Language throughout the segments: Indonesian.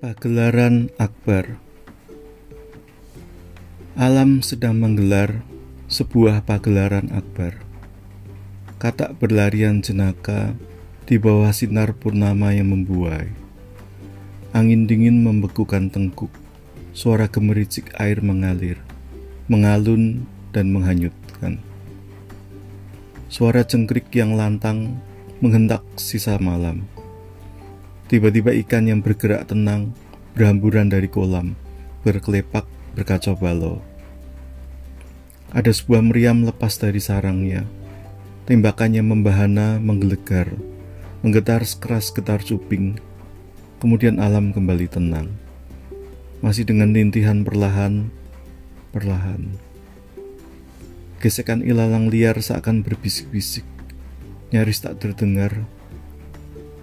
Pagelaran Akbar Alam sedang menggelar sebuah pagelaran akbar. Katak berlarian jenaka di bawah sinar purnama yang membuai. Angin dingin membekukan tengkuk. Suara gemericik air mengalir, mengalun dan menghanyutkan. Suara cengkrik yang lantang menghentak sisa malam. Tiba-tiba ikan yang bergerak tenang berhamburan dari kolam, berkelepak berkacau balau. Ada sebuah meriam lepas dari sarangnya. Tembakannya membahana, menggelegar, menggetar sekeras getar cuping. Kemudian alam kembali tenang. Masih dengan rintihan perlahan, perlahan. Gesekan ilalang liar seakan berbisik-bisik, nyaris tak terdengar.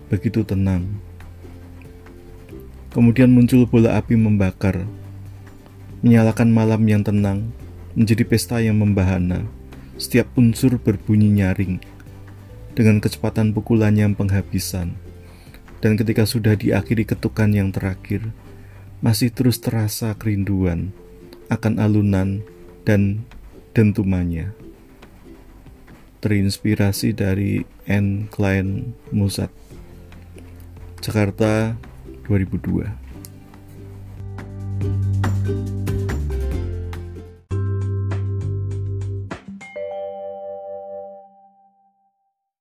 Begitu tenang. Kemudian muncul bola api membakar, menyalakan malam yang tenang, menjadi pesta yang membahana. Setiap unsur berbunyi nyaring, dengan kecepatan pukulan yang penghabisan. Dan ketika sudah diakhiri ketukan yang terakhir, masih terus terasa kerinduan akan alunan dan dentumannya. Terinspirasi dari N. Klein Mozart. Jakarta 2002